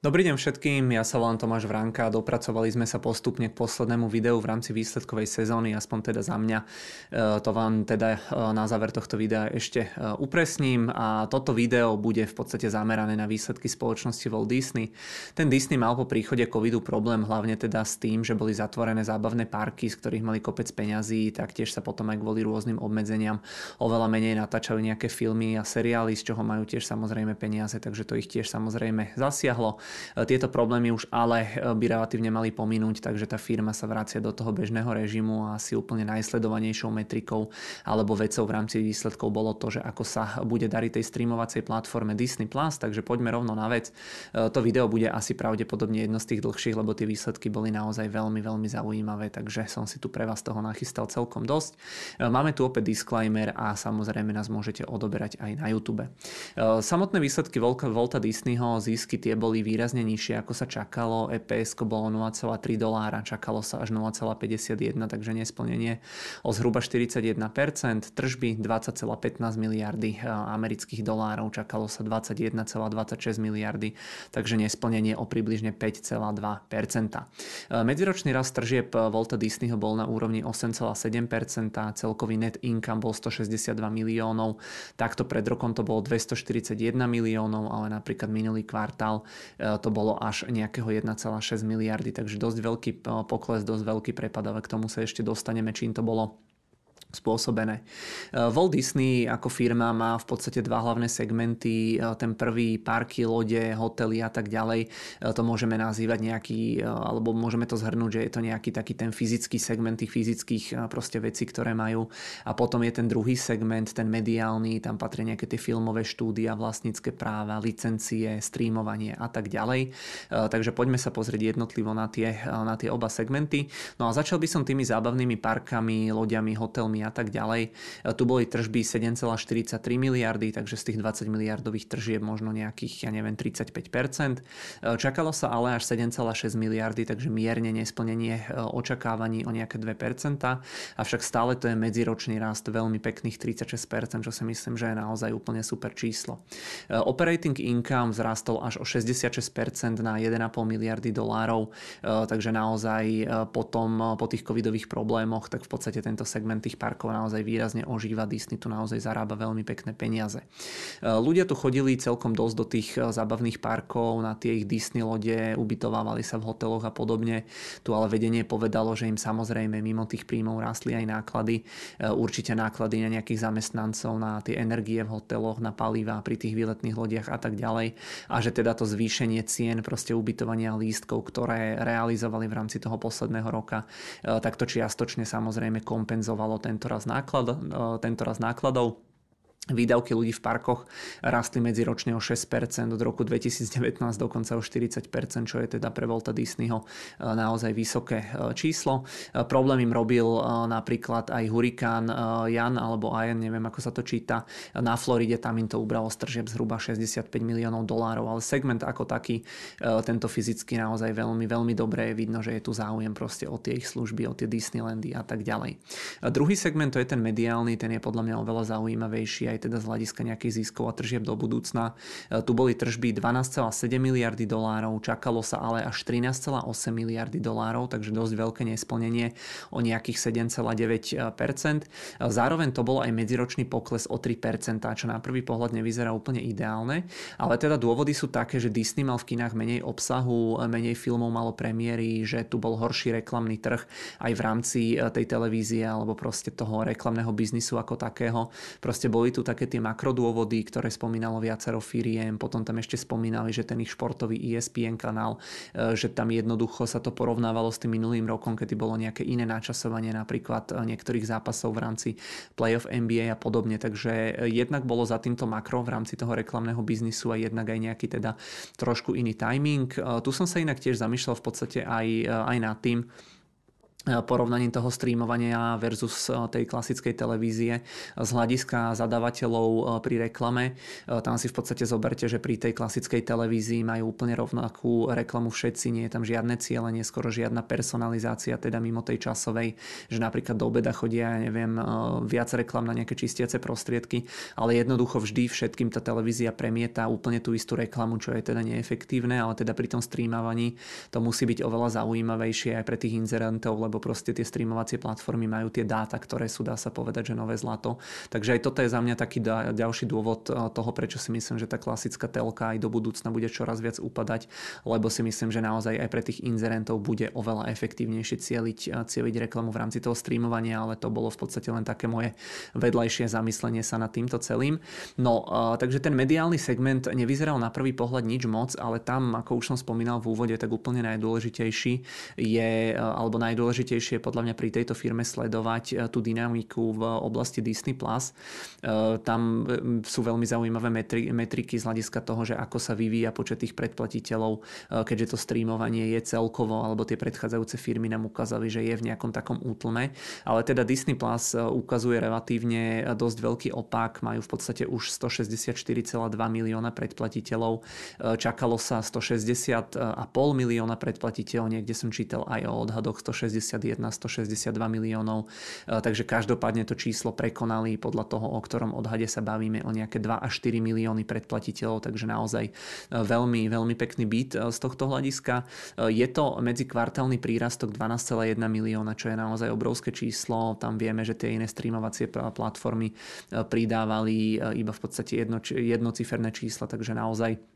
Dobrý deň všetkým, ja sa volám Tomáš Vranka a dopracovali sme sa postupne k poslednému videu v rámci výsledkovej sezóny, aspoň teda za mňa. E, to vám teda e, na záver tohto videa ešte e, upresním a toto video bude v podstate zamerané na výsledky spoločnosti Walt Disney. Ten Disney mal po príchode covidu problém hlavne teda s tým, že boli zatvorené zábavné parky, z ktorých mali kopec peňazí, taktiež sa potom aj kvôli rôznym obmedzeniam oveľa menej natáčali nejaké filmy a seriály, z čoho majú tiež samozrejme peniaze, takže to ich tiež samozrejme zasiahlo. E, tieto problémy už ale e, by relatívne mali pominúť, takže tá firma sa vracia do toho bežného režimu a asi úplne najsledovanejšou metrikou alebo vecou v rámci výsledkov bolo to, že ako sa bude dariť tej streamovacej platforme Disney+, Plus, takže poďme rovno na vec. E, to video bude asi pravdepodobne jedno z tých dlhších, lebo tie výsledky boli naozaj veľmi, veľmi zaujímavé, takže som si tu pre vás toho nachystal celkom dosť. Máme tu opäť disclaimer a samozrejme nás môžete odoberať aj na YouTube. Samotné výsledky Volta Disneyho, zisky tie boli výrazne výrazne nižšie, ako sa čakalo. EPS bolo 0,3 dolára, čakalo sa až 0,51, takže nesplnenie o zhruba 41%. Tržby 20,15 miliardy e, amerických dolárov, čakalo sa 21,26 miliardy, takže nesplnenie o približne 5,2%. E, medziročný rast tržieb Volta Disneyho bol na úrovni 8,7%, celkový net income bol 162 miliónov, takto pred rokom to bolo 241 miliónov, ale napríklad minulý kvartál e, to bolo až nejakého 1,6 miliardy, takže dosť veľký pokles, dosť veľký prepad, ale k tomu sa ešte dostaneme, čím to bolo spôsobené. Eh, Walt Disney ako firma má v podstate dva hlavné segmenty. Eh, ten prvý parky, lode, hotely a tak ďalej. Eh, to môžeme nazývať nejaký, alebo môžeme to zhrnúť, že je to nejaký taký ten fyzický segment tých fyzických proste vecí, ktoré majú. A potom je ten druhý segment, ten mediálny, tam patria nejaké tie filmové štúdia, vlastnícke práva, licencie, streamovanie a tak ďalej. Takže poďme sa pozrieť jednotlivo na tie, na tie oba segmenty. No a začal by som tými zábavnými parkami, loďami, hotelmi a tak ďalej. E, tu boli tržby 7,43 miliardy, takže z tých 20 miliardových tržieb možno nejakých, ja neviem, 35%. E, čakalo sa ale až 7,6 miliardy, takže mierne nesplnenie e, očakávaní o nejaké 2%, avšak stále to je medziročný rast veľmi pekných 36%, čo si myslím, že je naozaj úplne super číslo. Operating income vzrastol až o 66% na 1,5 miliardy dolárov, takže naozaj potom po tých covidových problémoch, tak v podstate tento segment tých parkov naozaj výrazne ožíva. Disney tu naozaj zarába veľmi pekné peniaze. E, ľudia tu chodili celkom dosť do tých e, zábavných parkov, na tie ich Disney lode, ubytovávali sa v hoteloch a podobne. Tu ale vedenie povedalo, že im samozrejme mimo tých príjmov rastli aj náklady. E, určite náklady na nejakých zamestnancov, na tie energie v hoteloch, na paliva pri tých výletných lodiach a tak ďalej. A že teda to zvýšenie cien proste ubytovania lístkov, ktoré realizovali v rámci toho posledného roka, tak to čiastočne samozrejme kompenzovalo ten tento raz, náklad, e, tento raz nákladov Výdavky ľudí v parkoch rastli medziročne o 6%, od roku 2019 dokonca o 40%, čo je teda pre Volta Disneyho e, naozaj vysoké e, číslo. E, problém im robil napríklad aj hurikán Jan alebo Ian, neviem ako sa to číta, na Floride, tam im to ubralo stržieb zhruba 65 miliónov dolárov, ale segment ako taký, tento fyzicky naozaj veľmi, veľmi dobre je vidno, že je tu záujem proste o tie ich služby, o tie Disneylandy a tak ďalej. Druhý segment, to je ten mediálny, ten je podľa mňa oveľa zaujímavejší aj teda z hľadiska nejakých ziskov a tržieb do budúcna. E, tu boli tržby 12,7 miliardy dolárov, čakalo sa ale až 13,8 miliardy dolárov, takže dosť veľké nesplnenie o nejakých 7,9%. E, zároveň to bol aj medziročný pokles o 3%, čo na prvý pohľad nevyzerá úplne ideálne, ale teda dôvody sú také, že Disney mal v kinách menej obsahu, menej filmov malo premiéry, že tu bol horší reklamný trh aj v rámci e, tej televízie alebo proste toho reklamného biznisu ako takého. Proste boli tu tu také tie makrodôvody, ktoré spomínalo viacero firiem, potom tam ešte spomínali, že ten ich športový ESPN kanál, e, že tam jednoducho sa to porovnávalo s tým minulým rokom, kedy bolo nejaké iné načasovanie napríklad e, niektorých zápasov v rámci playoff NBA a podobne. Takže e, jednak bolo za týmto makro v rámci toho reklamného biznisu a jednak aj nejaký teda trošku iný timing. Tu som sa inak tiež zamýšľal v podstate aj, aj nad tým, porovnaním toho streamovania versus tej klasickej televízie z hľadiska zadávateľov pri reklame. Tam si v podstate zoberte, že pri tej klasickej televízii majú úplne rovnakú reklamu všetci, nie je tam žiadne cieľenie, skoro žiadna personalizácia, teda mimo tej časovej, že napríklad do obeda chodia, ja neviem, viac reklam na nejaké čistiace prostriedky, ale jednoducho vždy všetkým tá televízia premieta úplne tú istú reklamu, čo je teda neefektívne, ale teda pri tom streamovaní to musí byť oveľa zaujímavejšie aj pre tých inzerentov, lebo proste tie streamovacie platformy majú tie dáta, ktoré sú, dá sa povedať, že nové zlato. Takže aj toto je za mňa taký ďalší dôvod eh, toho, prečo si myslím, že tá klasická telka aj do budúcna bude čoraz viac upadať, lebo si myslím, že naozaj aj pre tých inzerentov bude oveľa efektívnejšie cieliť, eh, cieliť reklamu v rámci toho streamovania, ale to bolo v podstate len také moje vedľajšie zamyslenie sa nad týmto celým. No, eh, takže ten mediálny segment nevyzeral na prvý pohľad nič moc, ale tam, ako už som spomínal v úvode, tak úplne najdôležitejší je, alebo najdôležitejší najdôležitejšie podľa mňa pri tejto firme sledovať e, tú dynamiku v oblasti Disney+. Plus. E, tam e, sú veľmi zaujímavé metri, metriky z hľadiska toho, že ako sa vyvíja počet tých predplatiteľov, keďže to streamovanie je celkovo, alebo tie predchádzajúce firmy nám ukázali, že je v nejakom takom útlme. Ale teda Disney Plus ukazuje relatívne dosť veľký opak, majú v podstate už 164,2 milióna predplatiteľov. Čakalo sa 160,5 milióna predplatiteľov, niekde som čítal aj o odhadoch 160 161, 162 miliónov. E, takže každopádne to číslo prekonali podľa toho, o ktorom odhade sa bavíme o nejaké 2 až 4 milióny predplatiteľov, takže naozaj e, veľmi, veľmi pekný byt e, z tohto hľadiska. Je to medzikvartálny prírastok 12,1 milióna, čo je naozaj obrovské číslo. Tam vieme, že tie iné streamovacie platformy pridávali iba v podstate jedno, jednociferné čísla, takže naozaj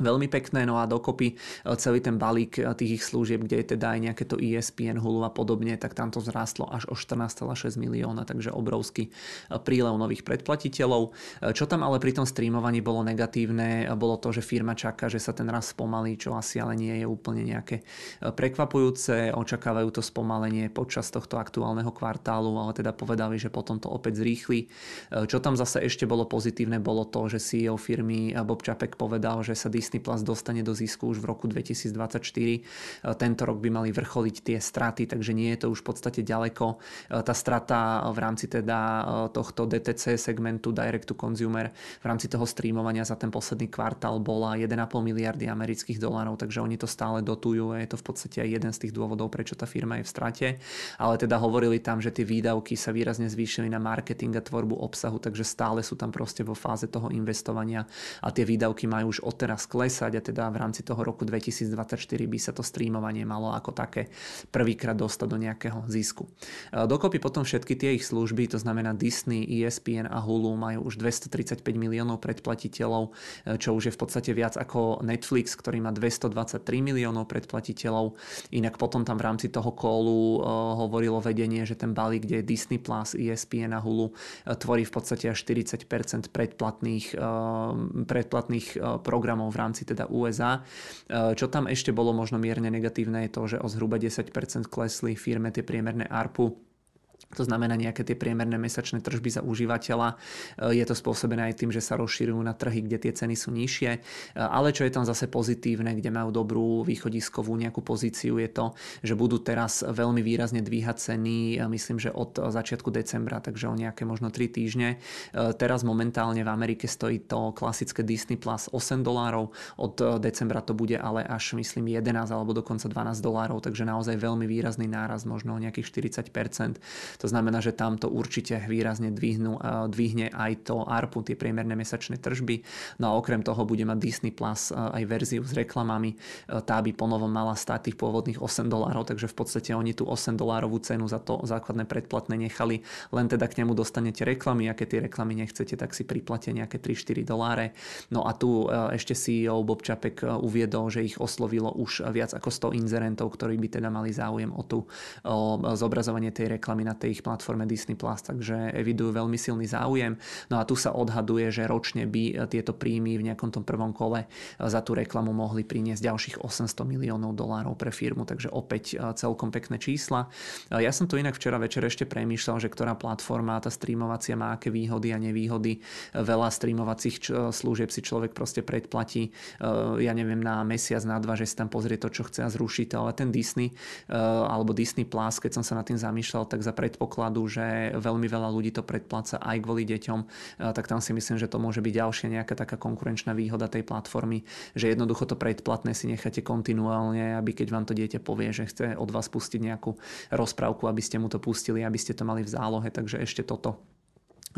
Veľmi pekné, no a dokopy e, celý ten balík e, tých ich služieb, kde je teda aj nejaké to ESPN, Hulu a podobne, tak tam to zrástlo až o 14,6 milióna, takže obrovský e, prílev nových predplatiteľov. Čo tam ale pri tom streamovaní bolo negatívne, bolo to, že firma čaká, že sa ten raz spomalí, čo asi ale nie je úplne nejaké prekvapujúce. Očakávajú to spomalenie počas tohto aktuálneho kvartálu, ale teda povedali, že potom to opäť zrýchli. Čo tam zase ešte bolo pozitívne, bolo to, že CEO firmy Bob Čapek povedal, že sa Disney Plus dostane do zisku už v roku 2024. E, tento rok by mali vrcholiť tie straty, takže nie je to už v podstate ďaleko. E, tá strata v rámci teda e, tohto DTC segmentu Direct to Consumer v rámci toho streamovania za ten posledný kvartál bola 1,5 miliardy amerických dolárov, takže oni to stále dotujú a je to v podstate aj jeden z tých dôvodov, prečo tá firma je v strate. Ale teda hovorili tam, že tie výdavky sa výrazne zvýšili na marketing a tvorbu obsahu, takže stále sú tam proste vo fáze toho investovania a tie výdavky majú už odteraz klesať a teda v rámci toho roku 2024 by sa to streamovanie malo ako také prvýkrát dostať do nejakého zisku. E, dokopy potom všetky tie ich služby, to znamená Disney, ESPN a Hulu majú už 235 miliónov predplatiteľov, e, čo už je v podstate viac ako Netflix, ktorý má 223 miliónov predplatiteľov. Inak potom tam v rámci toho kolu e, hovorilo vedenie, že ten balík, kde je Disney+, Plus, ESPN a Hulu, tvorí v podstate až 40% predplatných, predplatných programov v rámci teda USA. E, čo tam ešte bolo možno mierne negatívne je to, že o zhruba 10% klesli firme tie priemerné ARPU to znamená nejaké tie priemerné mesačné tržby za užívateľa. E, je to spôsobené aj tým, že sa rozširujú na trhy, kde tie ceny sú nižšie. E, ale čo je tam zase pozitívne, kde majú dobrú východiskovú nejakú pozíciu, je to, že budú teraz veľmi výrazne dvíhať ceny, e, myslím, že od začiatku decembra, takže o nejaké možno 3 týždne. Teraz momentálne v Amerike stojí to klasické Disney Plus 8 dolárov, od decembra to bude ale až myslím 11 alebo dokonca 12 dolárov, takže naozaj veľmi výrazný náraz, možno o nejakých 40%. To znamená, že tam to určite výrazne dvihnú, dvihne aj to ARPU, tie priemerné mesačné tržby. No a okrem toho bude mať Disney Plus aj verziu s reklamami. Tá by ponovom mala stáť tých pôvodných 8 dolárov, takže v podstate oni tú 8 dolárovú cenu za to základné predplatné nechali. Len teda k nemu dostanete reklamy, aké tie reklamy nechcete, tak si priplatia nejaké 3-4 doláre. No a tu ešte CEO Bob Čapek uviedol, že ich oslovilo už viac ako 100 inzerentov, ktorí by teda mali záujem o, tú, o zobrazovanie tej reklamy na tej ich platforme Disney+, takže evidujú veľmi silný záujem. No a tu sa odhaduje, že ročne by tieto príjmy v nejakom tom prvom kole za tú reklamu mohli priniesť ďalších 800 miliónov dolárov pre firmu, takže opäť celkom pekné čísla. Ja som tu inak včera večer ešte premýšľal, že ktorá platforma, tá streamovacia má aké výhody a nevýhody. Veľa streamovacích služieb si človek proste predplatí, ja neviem, na mesiac, na dva, že si tam pozrie to, čo chce a zruší to, ale ten Disney alebo Disney Plus, keď som sa nad tým zamýšľal, tak za predpokladu, že veľmi veľa ľudí to predpláca aj kvôli deťom, tak tam si myslím, že to môže byť ďalšia nejaká taká konkurenčná výhoda tej platformy, že jednoducho to predplatné si necháte kontinuálne, aby keď vám to dieťa povie, že chce od vás pustiť nejakú rozprávku, aby ste mu to pustili, aby ste to mali v zálohe, takže ešte toto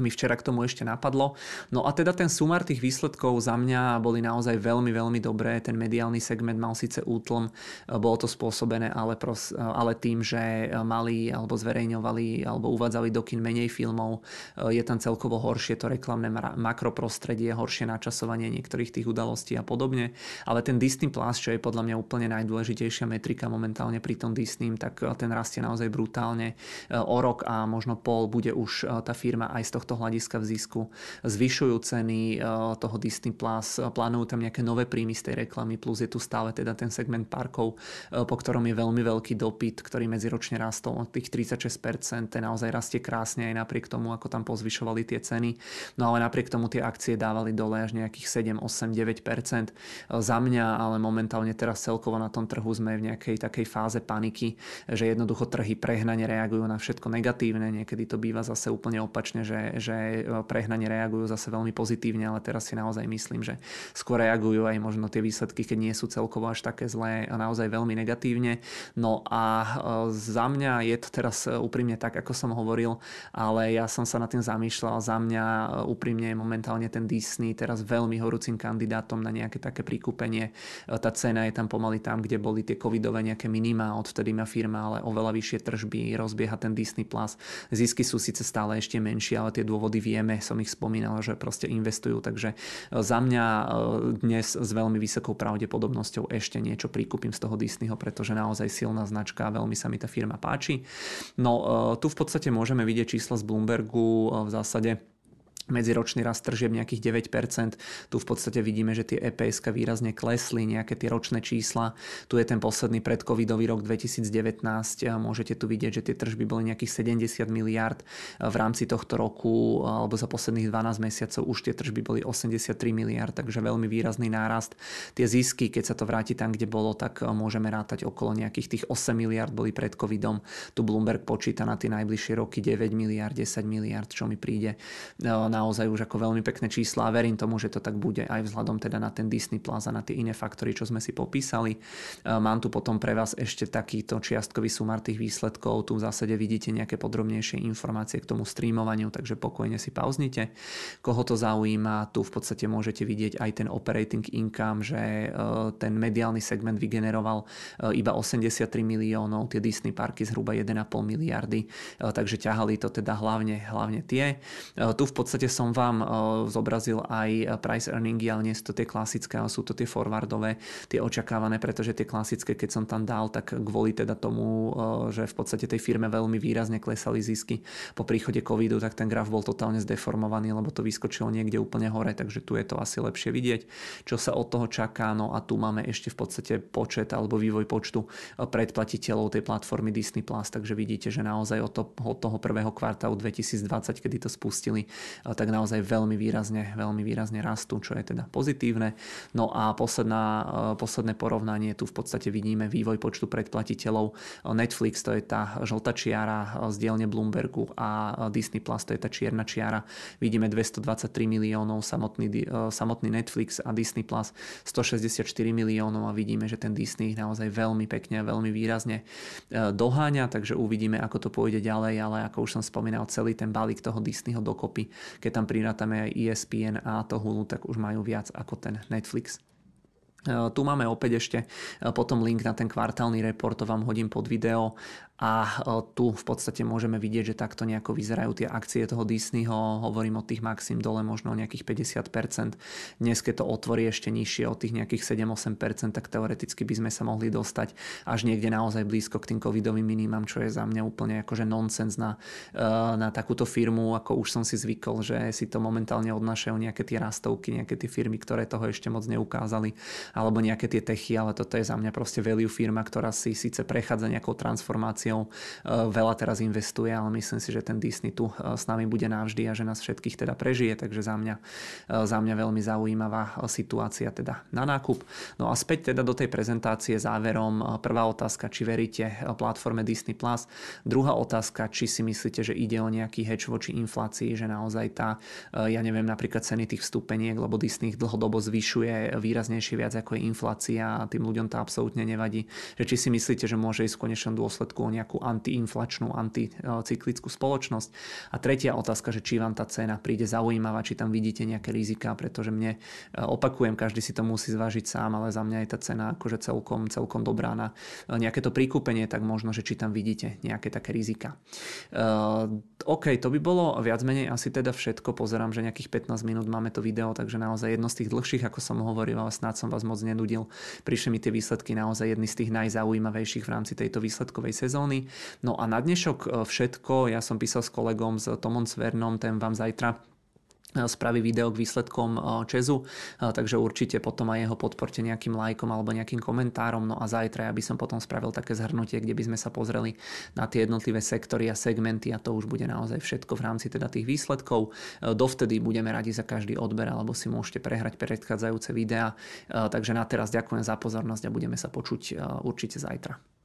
mi včera k tomu ešte napadlo. No a teda ten sumár tých výsledkov za mňa boli naozaj veľmi, veľmi dobré. Ten mediálny segment mal síce útlm, bolo to spôsobené ale, pros, ale tým, že mali alebo zverejňovali alebo uvádzali do kin menej filmov. Je tam celkovo horšie to reklamné makroprostredie, horšie načasovanie niektorých tých udalostí a podobne. Ale ten Disney Plus, čo je podľa mňa úplne najdôležitejšia metrika momentálne pri tom Disney, tak ten rastie naozaj brutálne. O rok a možno pol bude už tá firma aj z toho tohto hľadiska v zisku. Zvyšujú ceny eh, toho Disney+, Plus, plánujú tam nejaké nové príjmy z tej reklamy, plus je tu stále teda ten segment parkov, eh, po ktorom je veľmi veľký dopyt, ktorý medziročne rastol od tých 36%, ten naozaj rastie krásne aj napriek tomu, ako tam pozvyšovali tie ceny. No ale napriek tomu tie akcie dávali dole až nejakých 7, 8, 9%. Za mňa ale momentálne teraz celkovo na tom trhu sme v nejakej takej fáze paniky, že jednoducho trhy prehnane reagujú na všetko negatívne, niekedy to býva zase úplne opačne, že že, prehnane reagujú zase veľmi pozitívne, ale teraz si naozaj myslím, že skôr reagujú aj možno tie výsledky, keď nie sú celkovo až také zlé a naozaj veľmi negatívne. No a e, za mňa je to teraz úprimne tak, ako som hovoril, ale ja som sa na tým zamýšľal. Za mňa e, úprimne je momentálne ten Disney teraz veľmi horúcim kandidátom na nejaké také prikúpenie. E, tá cena je tam pomaly tam, kde boli tie covidové nejaké minima, odvtedy má firma ale oveľa vyššie tržby, rozbieha ten Disney+. Plus. Zisky sú síce stále ešte menšie, ale tie tie dôvody vieme, som ich spomínal, že proste investujú, takže e, za mňa e, dnes s veľmi vysokou pravdepodobnosťou ešte niečo prikúpim z toho Disneyho, pretože naozaj silná značka veľmi sa mi tá firma páči. No e, tu v podstate môžeme vidieť čísla z Bloombergu v zásade medziročný rast tržieb nejakých 9%. Tu v podstate vidíme, že tie EPS výrazne klesli, nejaké tie ročné čísla. Tu je ten posledný predcovidový rok 2019. Môžete tu vidieť, že tie tržby boli nejakých 70 miliard. V rámci tohto roku alebo za posledných 12 mesiacov už tie tržby boli 83 miliard, takže veľmi výrazný nárast. Tie zisky, keď sa to vráti tam, kde bolo, tak môžeme rátať okolo nejakých tých 8 miliard boli pred covidom. Tu Bloomberg počíta na tie najbližšie roky 9 miliard, 10 miliard, čo mi príde naozaj už ako veľmi pekné čísla a verím tomu, že to tak bude aj vzhľadom teda na ten Disney Plus a na tie iné faktory, čo sme si popísali. E, mám tu potom pre vás ešte takýto čiastkový sumár tých výsledkov. Tu v zásade vidíte nejaké podrobnejšie informácie k tomu streamovaniu, takže pokojne si pauznite. Koho to zaujíma, tu v podstate môžete vidieť aj ten operating income, že e, ten mediálny segment vygeneroval e, iba 83 miliónov, tie Disney parky zhruba 1,5 miliardy, takže ťahali to teda hlavne, hlavne tie. Tu v podstate podstate som vám eh, zobrazil aj eh, price earningy, ale nie sú to tie klasické, ale sú to tie forwardové, tie očakávané, pretože tie klasické, keď som tam dal, tak kvôli teda tomu, eh, že v podstate tej firme veľmi výrazne klesali zisky po príchode covidu, tak ten graf bol totálne zdeformovaný, lebo to vyskočilo niekde úplne hore, takže tu je to asi lepšie vidieť, čo sa od toho čaká. No a tu máme ešte v podstate počet alebo vývoj počtu predplatiteľov tej platformy Disney+, Plus, takže vidíte, že naozaj od, to, od toho prvého kvartálu 2020, kedy to spustili, tak naozaj veľmi výrazne, veľmi výrazne rastú, čo je teda pozitívne. No a posledná, e, posledné porovnanie, tu v podstate vidíme vývoj počtu predplatiteľov. Netflix to je tá žltá čiara z dielne Bloombergu a Disney Plus to je tá čierna čiara. Vidíme 223 miliónov samotný, e, samotný Netflix a Disney Plus 164 miliónov a vidíme, že ten Disney ich naozaj veľmi pekne veľmi výrazne e, doháňa, takže uvidíme, ako to pôjde ďalej, ale ako už som spomínal, celý ten balík toho Disneyho dokopy keď tam prirátame aj ESPN a to Hulu, tak už majú viac ako ten Netflix. E, tu máme opäť ešte e, potom link na ten kvartálny report, to vám hodím pod video a tu v podstate môžeme vidieť, že takto nejako vyzerajú tie akcie toho Disneyho, hovorím o tých maxim dole možno o nejakých 50%. Dnes keď to otvorí ešte nižšie o tých nejakých 7-8%, tak teoreticky by sme sa mohli dostať až niekde naozaj blízko k tým covidovým minimám, čo je za mňa úplne akože nonsens na, na takúto firmu, ako už som si zvykol, že si to momentálne odnášajú nejaké tie rastovky, nejaké tie firmy, ktoré toho ešte moc neukázali, alebo nejaké tie techy, ale toto je za mňa proste value firma, ktorá si síce prechádza nejakou transformáciou, e, veľa teraz investuje, ale myslím si, že ten Disney tu e, s nami bude navždy a že nás všetkých teda prežije, takže za mňa, e, za mňa veľmi zaujímavá situácia teda na nákup. No a späť teda do tej prezentácie záverom. Prvá otázka, či veríte platforme Disney+. Plus. Druhá otázka, či si myslíte, že ide o nejaký hedge voči inflácii, že naozaj tá, ja neviem, napríklad ceny tých vstupeniek, lebo Disney ich dlhodobo zvyšuje výraznejšie viac ako je inflácia a tým ľuďom to absolútne nevadí. Že či si myslíte, že môže ísť v konečnom dôsledku o nejakú antiinflačnú, anticyklickú spoločnosť. A tretia otázka, že či vám tá cena príde zaujímavá, či tam vidíte nejaké rizika, pretože mne, opakujem, každý si to musí zvážiť sám, ale za mňa je tá cena akože celkom, celkom dobrá na nejaké to prikúpenie, tak možno, že či tam vidíte nejaké také rizika. Uh, OK, to by bolo viac menej asi teda všetko. Pozerám, že nejakých 15 minút máme to video, takže naozaj jedno z tých dlhších, ako som hovoril, ale snáď som vás moc nenudil. Prišli mi tie výsledky naozaj jedny z tých najzaujímavejších v rámci tejto výsledkovej sezóny. No a na dnešok e, všetko. Ja som písal s kolegom, s Tomom Svernom, ten vám zajtra spraví video k výsledkom Česu, takže určite potom aj jeho podporte nejakým lajkom alebo nejakým komentárom. No a zajtra ja by som potom spravil také zhrnutie, kde by sme sa pozreli na tie jednotlivé sektory a segmenty a to už bude naozaj všetko v rámci teda tých výsledkov. Dovtedy budeme radi za každý odber alebo si môžete prehrať predchádzajúce videá. Takže na teraz ďakujem za pozornosť a budeme sa počuť určite zajtra.